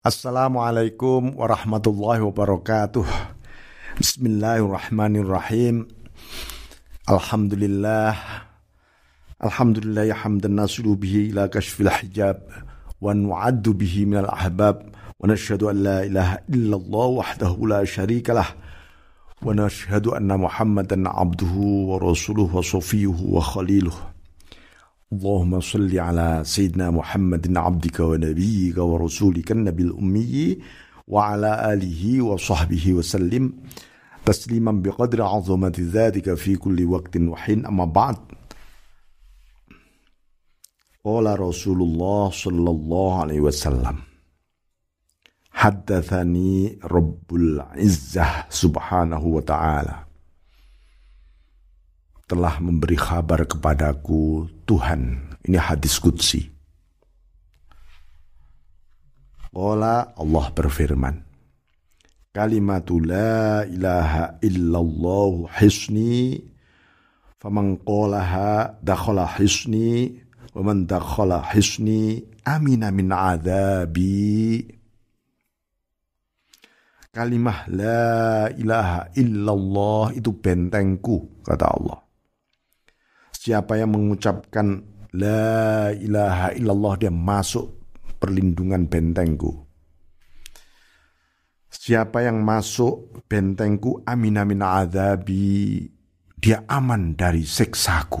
Assalamualaikum warahmatullahi wabarakatuh. Bismillahirrahmanirrahim. Alhamdulillah. Alhamdulillah ya hamdan nasiru bihi ila kashfil hijab wa nu'addu bihi minal ahbab wa nashhadu an la ilaha illallah wahdahu la syarika lah wa nashhadu anna Muhammadan abduhu wa rasuluhu wa safiyuhu wa khaliluhu اللهم صل على سيدنا محمد عبدك ونبيك ورسولك النبي الأمي وعلى آله وصحبه وسلم تسليما بقدر عظمة ذاتك في كل وقت وحين. أما بعد قال رسول الله صلى الله عليه وسلم حدثني رب العزة سبحانه وتعالى. Telah memberi kabar kepadaku Tuhan. Ini hadis kudsi. Qala Allah berfirman. Kalimatu la ilaha illallah hisni faman qalaha dakhala hisni wa man dakhala hisni amina min adabi Kalimah la ilaha illallah itu bentengku kata Allah Siapa yang mengucapkan La ilaha illallah dia masuk perlindungan bentengku. Siapa yang masuk bentengku amin amin adabi dia aman dari seksaku.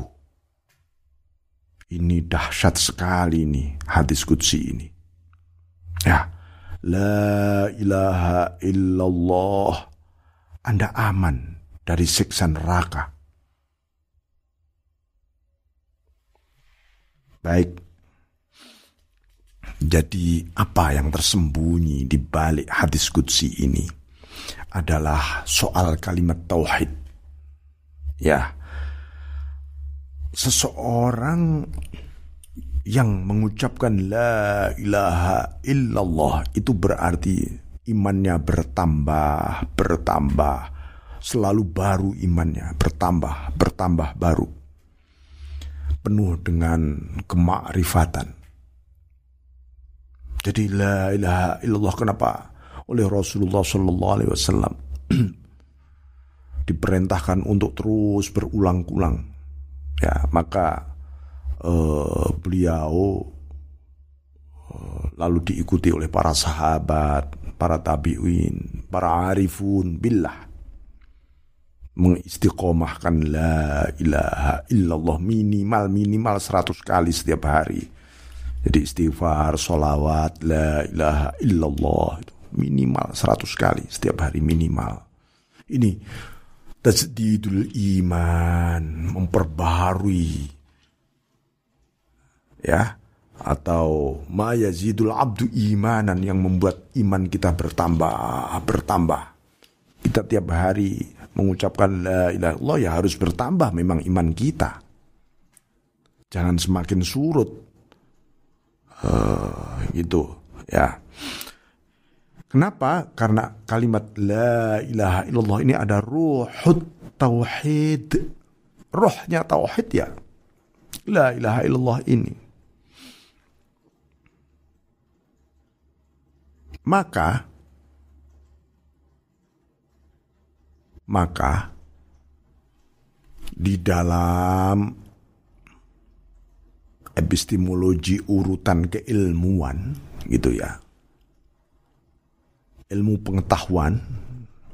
Ini dahsyat sekali ini hadis kudsi ini. Ya, la ilaha illallah. Anda aman dari siksa neraka. Baik. Jadi apa yang tersembunyi di balik hadis kudsi ini adalah soal kalimat tauhid. Ya. Seseorang yang mengucapkan la ilaha illallah itu berarti imannya bertambah, bertambah, selalu baru imannya, bertambah, bertambah baru penuh dengan kemakrifatan. Jadi la ilaha illallah kenapa oleh Rasulullah Sallallahu Alaihi Wasallam diperintahkan untuk terus berulang-ulang. Ya maka uh, beliau uh, lalu diikuti oleh para sahabat, para tabi'in, para arifun billah mengistiqomahkan la ilaha illallah minimal minimal 100 kali setiap hari. Jadi istighfar, solawat, la ilaha illallah itu minimal 100 kali setiap hari minimal. Ini tajdidul iman, memperbaharui ya atau ma yazidul abdu imanan yang membuat iman kita bertambah bertambah. Kita tiap hari mengucapkan la ilaha illallah ya harus bertambah memang iman kita. Jangan semakin surut. Uh, gitu ya. Kenapa? Karena kalimat la ilaha illallah ini ada ruhut tauhid. Rohnya tauhid ya. La ilaha illallah ini. Maka Maka di dalam epistemologi urutan keilmuan gitu ya. Ilmu pengetahuan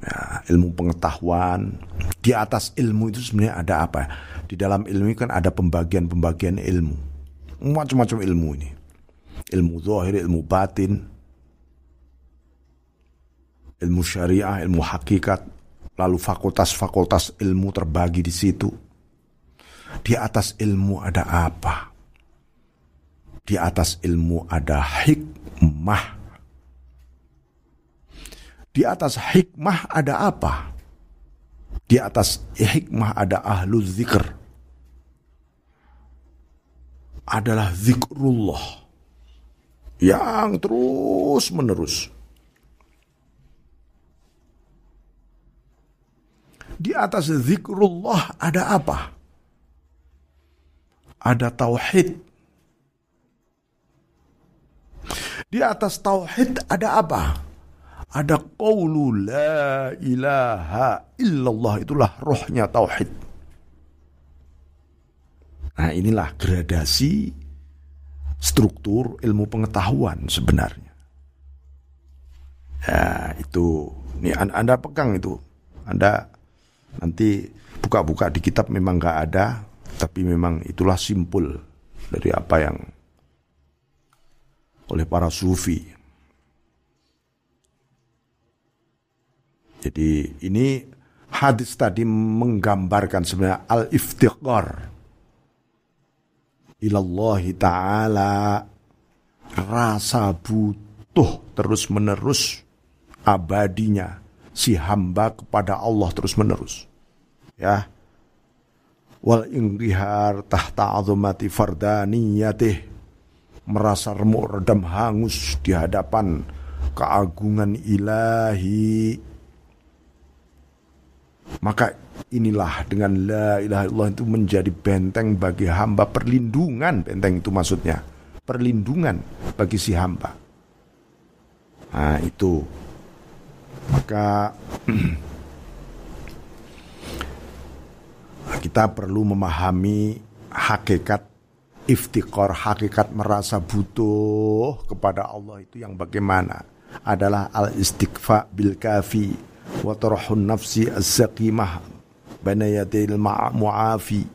ya, ilmu pengetahuan di atas ilmu itu sebenarnya ada apa? Di dalam ilmu kan ada pembagian-pembagian ilmu. Macam-macam ilmu ini. Ilmu zahir, ilmu batin, ilmu syariah, ilmu hakikat, lalu fakultas-fakultas ilmu terbagi di situ. Di atas ilmu ada apa? Di atas ilmu ada hikmah. Di atas hikmah ada apa? Di atas hikmah ada ahlu zikr. Adalah zikrullah. Yang terus menerus Di atas zikrullah ada apa? Ada tauhid. Di atas tauhid ada apa? Ada qaulu la ilaha illallah itulah rohnya tauhid. Nah, inilah gradasi struktur ilmu pengetahuan sebenarnya. Ya, itu ini Anda pegang itu. Anda nanti buka-buka di kitab memang nggak ada, tapi memang itulah simpul dari apa yang oleh para sufi. Jadi ini hadis tadi menggambarkan sebenarnya al-iftiqar ilallahi ta'ala rasa butuh terus menerus abadinya si hamba kepada Allah terus menerus ya. Wal ingrihar tahta azumati fardaniyatih merasa remuk redam hangus di hadapan keagungan ilahi. Maka inilah dengan la ilaha illallah itu menjadi benteng bagi hamba perlindungan. Benteng itu maksudnya. Perlindungan bagi si hamba. Nah itu maka kita perlu memahami hakikat iftikor hakikat merasa butuh kepada Allah itu yang bagaimana? Adalah al istighfa bil kafi wa tarhun nafsi az-zaqimah baina yadil mu'afi.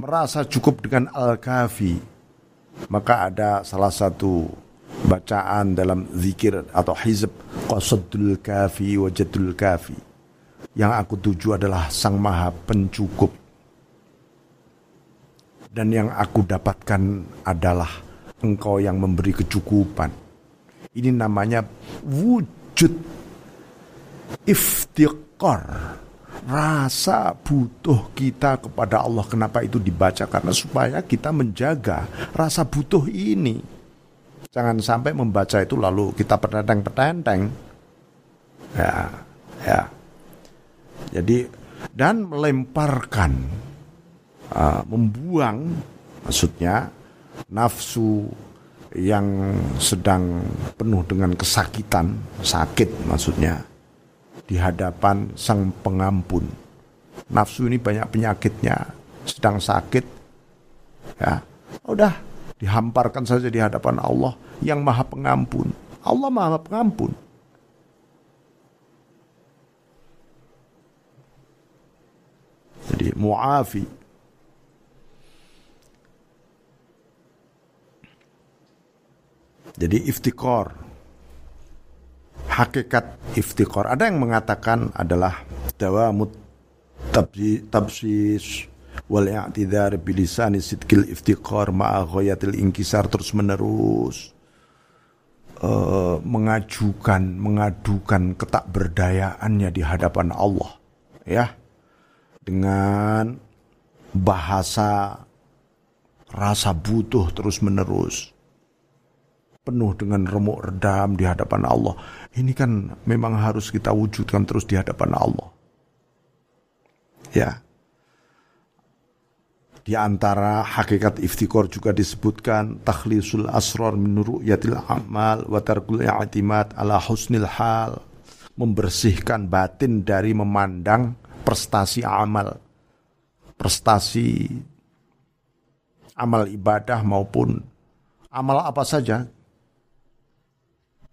Merasa cukup dengan al kafi maka ada salah satu bacaan dalam zikir atau hizb qasadul kafi wajadul kafi yang aku tuju adalah sang maha pencukup dan yang aku dapatkan adalah engkau yang memberi kecukupan. Ini namanya wujud iftiqar. Rasa butuh kita kepada Allah. Kenapa itu dibaca? Karena supaya kita menjaga rasa butuh ini. Jangan sampai membaca itu lalu kita petenteng-petenteng. Ya, ya. Jadi dan melemparkan uh, membuang maksudnya nafsu yang sedang penuh dengan kesakitan, sakit maksudnya di hadapan sang pengampun. Nafsu ini banyak penyakitnya, sedang sakit. Ya, udah dihamparkan saja di hadapan Allah yang Maha Pengampun. Allah Maha Pengampun. Jadi muafi Jadi iftikor. Hakikat iftikor. Ada yang mengatakan adalah dawamut tabsis wal i'tidhar bilisani sidkil iftikor ma'a ghayatil inkisar terus menerus uh, mengajukan mengadukan ketakberdayaannya di hadapan Allah ya dengan bahasa rasa butuh terus menerus penuh dengan remuk redam di hadapan Allah. Ini kan memang harus kita wujudkan terus di hadapan Allah. Ya. Di antara hakikat iftikor juga disebutkan takhlisul asrar min ru'yatil amal wa tarkul i'timad ala husnil hal. Membersihkan batin dari memandang prestasi amal. Prestasi amal ibadah maupun amal apa saja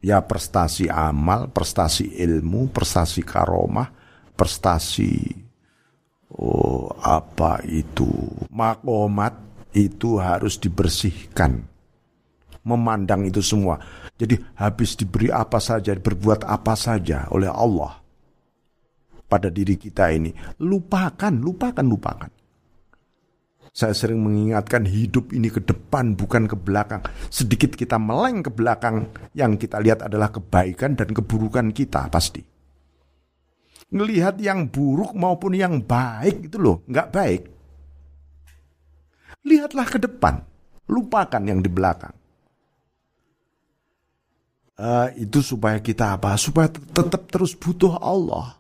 ya prestasi amal, prestasi ilmu, prestasi karomah, prestasi oh apa itu makomat itu harus dibersihkan. Memandang itu semua. Jadi habis diberi apa saja, berbuat apa saja oleh Allah pada diri kita ini, lupakan, lupakan, lupakan. Saya sering mengingatkan hidup ini ke depan bukan ke belakang. Sedikit kita meleng ke belakang, yang kita lihat adalah kebaikan dan keburukan kita pasti. Ngelihat yang buruk maupun yang baik itu loh, nggak baik. Lihatlah ke depan, lupakan yang di belakang. Uh, itu supaya kita apa? Supaya tetap terus butuh Allah.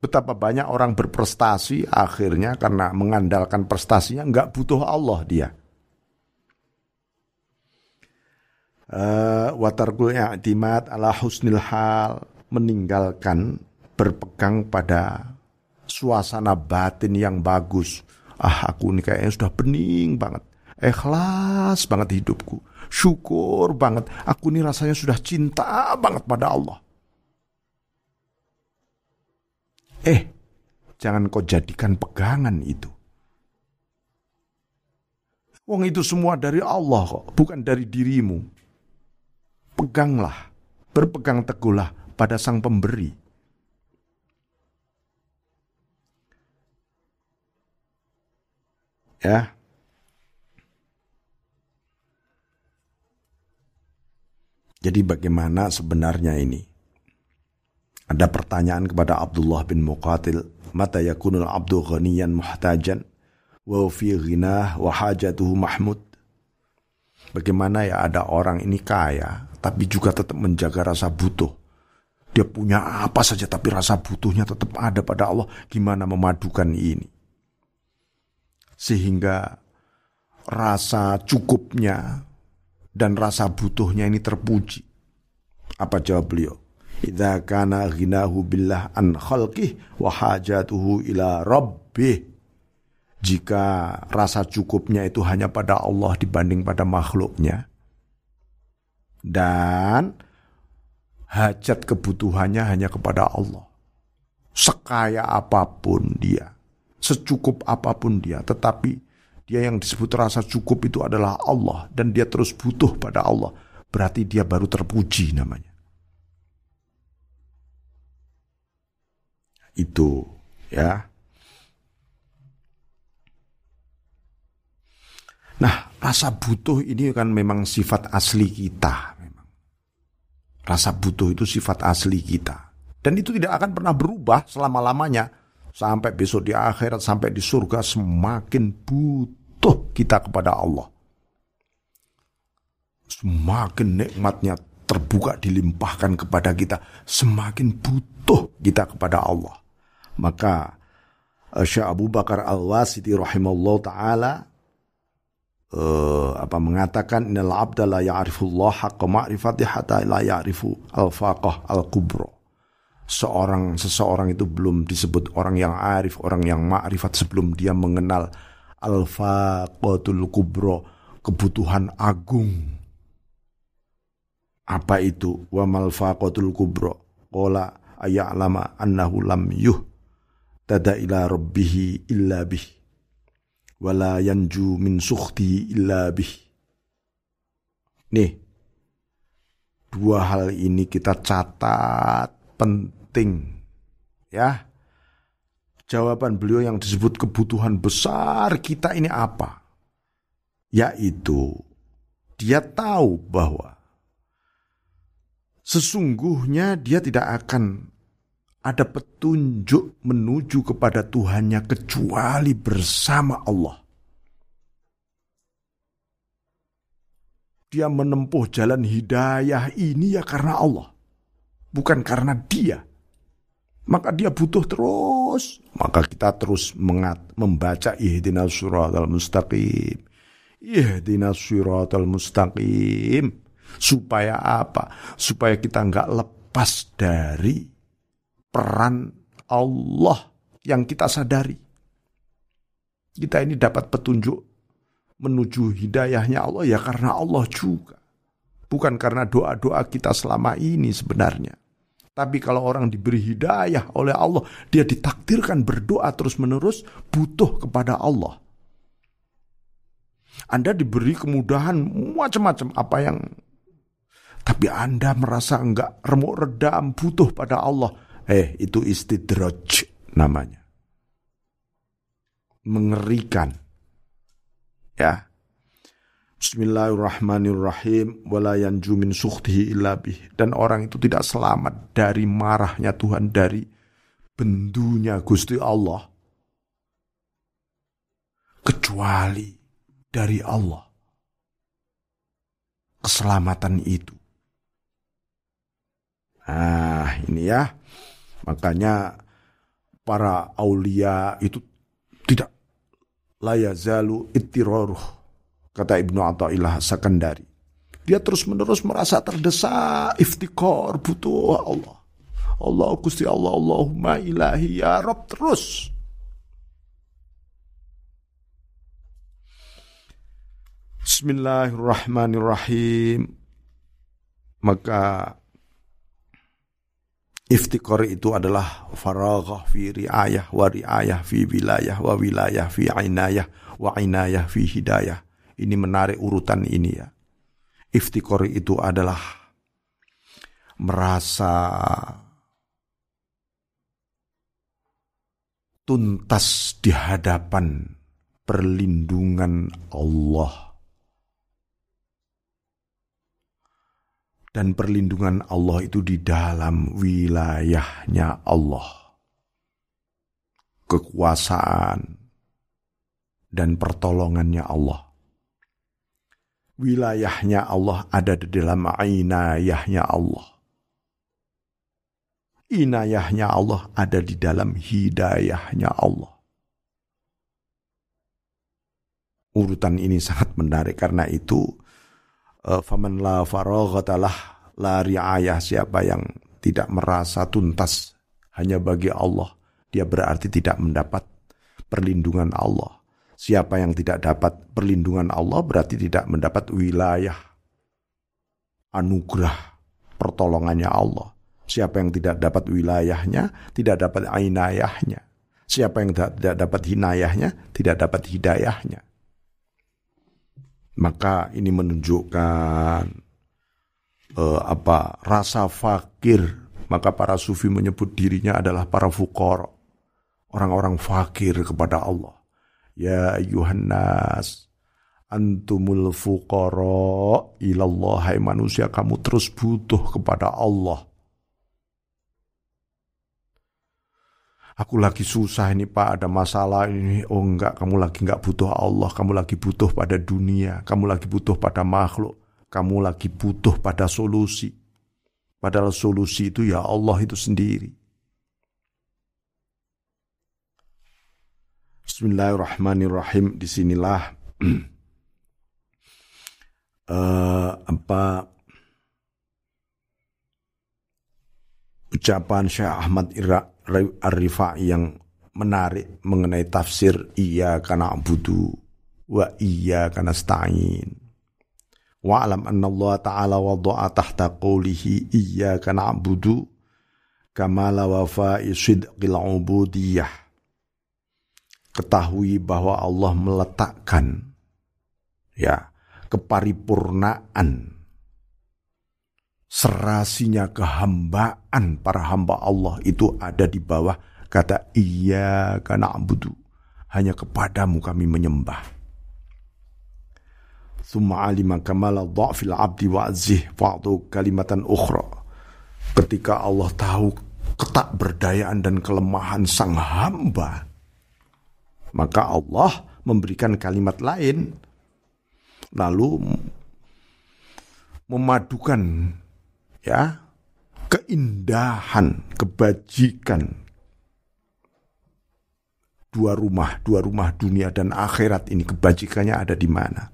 Betapa banyak orang berprestasi akhirnya karena mengandalkan prestasinya nggak butuh Allah dia. Uh, watarkul i'timad ala husnil hal meninggalkan berpegang pada suasana batin yang bagus. Ah, aku ini kayaknya sudah bening banget. Ikhlas banget hidupku. Syukur banget. Aku ini rasanya sudah cinta banget pada Allah. Eh, jangan kau jadikan pegangan itu. Wong itu semua dari Allah kok, bukan dari dirimu. Peganglah, berpegang teguhlah pada sang pemberi. Ya. Jadi bagaimana sebenarnya ini? Ada pertanyaan kepada Abdullah bin Muqatil, mata yakunul abdu ghaniyan muhtajan? wa fi ghinah wa hajatuhu mahmud. Bagaimana ya ada orang ini kaya tapi juga tetap menjaga rasa butuh. Dia punya apa saja tapi rasa butuhnya tetap ada pada Allah. Gimana memadukan ini? Sehingga rasa cukupnya dan rasa butuhnya ini terpuji. Apa jawab beliau? Idza kana ghinahu billah an khalqih wa hajatuhu ila rabbih jika rasa cukupnya itu hanya pada Allah dibanding pada makhluknya. Dan hajat kebutuhannya hanya kepada Allah. Sekaya apa pun dia, secukup apa pun dia, tetapi dia yang disebut rasa cukup itu adalah Allah dan dia terus butuh pada Allah. Berarti dia baru terpuji namanya. Itu ya Nah, rasa butuh ini kan memang sifat asli kita. Memang. Rasa butuh itu sifat asli kita. Dan itu tidak akan pernah berubah selama-lamanya. Sampai besok di akhirat, sampai di surga, semakin butuh kita kepada Allah. Semakin nikmatnya terbuka dilimpahkan kepada kita, semakin butuh kita kepada Allah. Maka Syekh Abu Bakar Al-Wasiti rahimahullah ta'ala uh, apa mengatakan innal abda la ya'rifullah haqqa ma'rifati hatta la ya'rifu al-faqah al-kubra. Seorang seseorang itu belum disebut orang yang arif, orang yang ma'rifat sebelum dia mengenal al-faqatul kubra, kebutuhan agung. Apa itu? Wa mal faqatul kubra? Qala aya'lama annahu lam yuh tada ila rabbihi illa bih wala yanju min sukhti illa bih. Nih, dua hal ini kita catat penting. Ya, jawaban beliau yang disebut kebutuhan besar kita ini apa? Yaitu, dia tahu bahwa sesungguhnya dia tidak akan ada petunjuk menuju kepada Tuhannya kecuali bersama Allah. Dia menempuh jalan hidayah ini ya karena Allah, bukan karena dia. Maka dia butuh terus. Maka kita terus mengat, membaca ihdinas suratal mustaqim. Ihdinas suratal mustaqim. Supaya apa? Supaya kita nggak lepas dari peran Allah yang kita sadari. Kita ini dapat petunjuk menuju hidayahnya Allah ya karena Allah juga. Bukan karena doa-doa kita selama ini sebenarnya. Tapi kalau orang diberi hidayah oleh Allah, dia ditakdirkan berdoa terus-menerus butuh kepada Allah. Anda diberi kemudahan macam-macam apa yang tapi Anda merasa enggak remuk redam butuh pada Allah Eh, itu istidraj namanya. Mengerikan. Ya. Bismillahirrahmanirrahim wala yanju min sukhtihi illa dan orang itu tidak selamat dari marahnya Tuhan dari bendunya Gusti Allah kecuali dari Allah keselamatan itu. Nah, ini ya. Makanya para aulia itu tidak layazalu ittiroruh kata Ibnu Athaillah Sakandari Dia terus-menerus merasa terdesak, iftikor, butuh Allah. Allah Gusti Allah, Allahumma ilahi ya Rob terus. Bismillahirrahmanirrahim. Maka Iftikor itu adalah faraghah fi riayah wa riayah fi wilayah wa wilayah fi ainayah wa ainayah fi hidayah. Ini menarik urutan ini ya. Iftikor itu adalah merasa tuntas di hadapan perlindungan Allah dan perlindungan Allah itu di dalam wilayahnya Allah. Kekuasaan dan pertolongannya Allah. Wilayahnya Allah ada di dalam inayahnya Allah. Inayahnya Allah ada di dalam hidayahnya Allah. Urutan ini sangat menarik karena itu faman la faraghatalah la riayah siapa yang tidak merasa tuntas hanya bagi Allah dia berarti tidak mendapat perlindungan Allah. Siapa yang tidak dapat perlindungan Allah berarti tidak mendapat wilayah anugerah pertolongannya Allah. Siapa yang tidak dapat wilayahnya tidak dapat ainayahnya siapa yang tidak dapat hinayahnya tidak dapat hidayahnya maka ini menunjukkan uh, apa rasa fakir. Maka para sufi menyebut dirinya adalah para fukor. Orang-orang fakir kepada Allah. Ya ayuhan nas. Antumul fuqara ilallah. Hai manusia kamu terus butuh kepada Allah. Aku lagi susah ini pak. Ada masalah ini. Oh enggak. Kamu lagi enggak butuh Allah. Kamu lagi butuh pada dunia. Kamu lagi butuh pada makhluk. Kamu lagi butuh pada solusi. Padahal solusi itu ya Allah itu sendiri. Bismillahirrahmanirrahim. Di sinilah uh, apa ucapan Syekh Ahmad Ar-Rifai yang menarik mengenai tafsir iya karena abudu wa iya karena stain. Wa alam anna Allah Ta'ala wada'a tahta qawlihi iya karena abudu kamala wafa'i sidqil ubudiyah. Ketahui bahwa Allah meletakkan ya keparipurnaan serasinya kehambaan para hamba Allah itu ada di bawah kata iya karena abudu hanya kepadamu kami menyembah. Thumma alima kamala dha'fil abdi wa azih fa'adu kalimatan ukhra. Ketika Allah tahu ketak berdayaan dan kelemahan sang hamba maka Allah memberikan kalimat lain. Lalu memadukan ya keindahan, kebajikan dua rumah, dua rumah dunia dan akhirat ini kebajikannya ada di mana?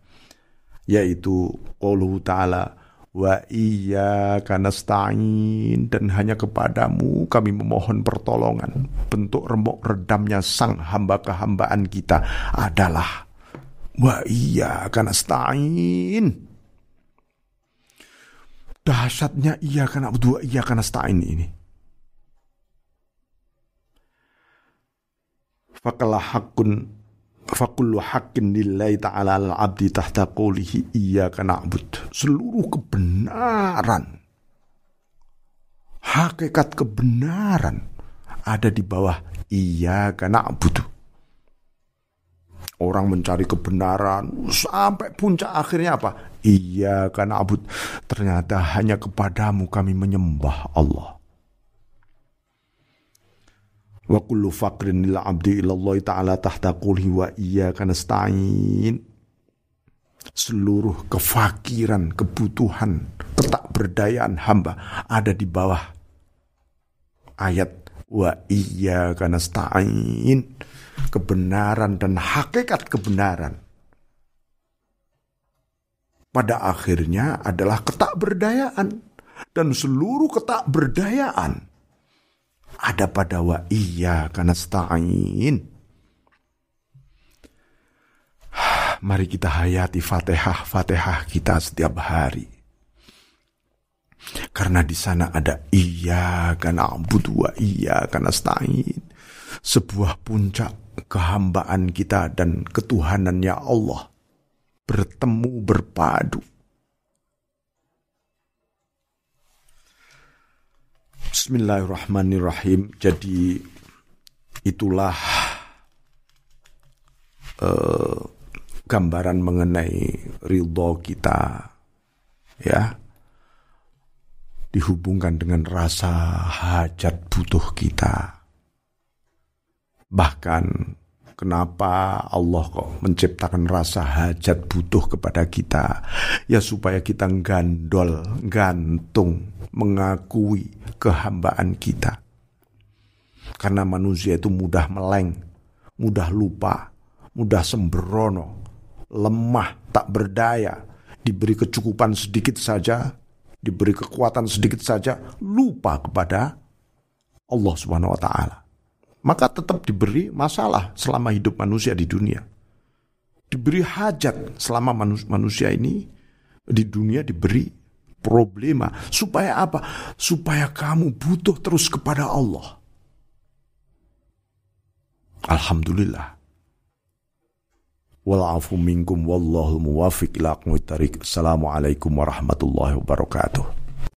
Yaitu qauluhu ta'ala wa iya nasta'in dan hanya kepadamu kami memohon pertolongan. Bentuk remuk redamnya sang hamba kehambaan kita adalah wa iya nasta'in Dahsyatnya iya karena berdua iya karena stain ini. Fakalah hakun fakullu hakin lillahi ta'ala al-abdi tahta qulihi iya karena abud. Seluruh kebenaran, hakikat kebenaran ada di bawah karena abud. Orang mencari kebenaran sampai puncak akhirnya apa? Iya kan abud. Ternyata hanya kepadamu kami menyembah Allah. Wa kullu faqrin lil abdi ilallah ta'ala tahta qulhi wa iya nasta'in. Seluruh kefakiran, kebutuhan, ketakberdayaan hamba ada di bawah ayat wa iya nasta'in kebenaran dan hakikat kebenaran pada akhirnya adalah ketakberdayaan dan seluruh ketakberdayaan ada pada wa iya karena stain. Mari kita hayati fatihah-fatihah kita setiap hari. Karena di sana ada iya karena wa iya karena stain. Sebuah puncak kehambaan kita dan ketuhanannya Allah bertemu berpadu. Bismillahirrahmanirrahim. Jadi itulah uh, gambaran mengenai ridho kita ya dihubungkan dengan rasa hajat butuh kita. Bahkan Kenapa Allah kok menciptakan rasa hajat butuh kepada kita? Ya supaya kita gandol, gantung, mengakui kehambaan kita. Karena manusia itu mudah meleng, mudah lupa, mudah sembrono, lemah, tak berdaya, diberi kecukupan sedikit saja, diberi kekuatan sedikit saja, lupa kepada Allah Subhanahu wa taala maka tetap diberi masalah selama hidup manusia di dunia. Diberi hajat selama manusia ini di dunia diberi problema. Supaya apa? Supaya kamu butuh terus kepada Allah. Alhamdulillah. Walafu minkum wallahu muwafiq ila Assalamualaikum warahmatullahi wabarakatuh.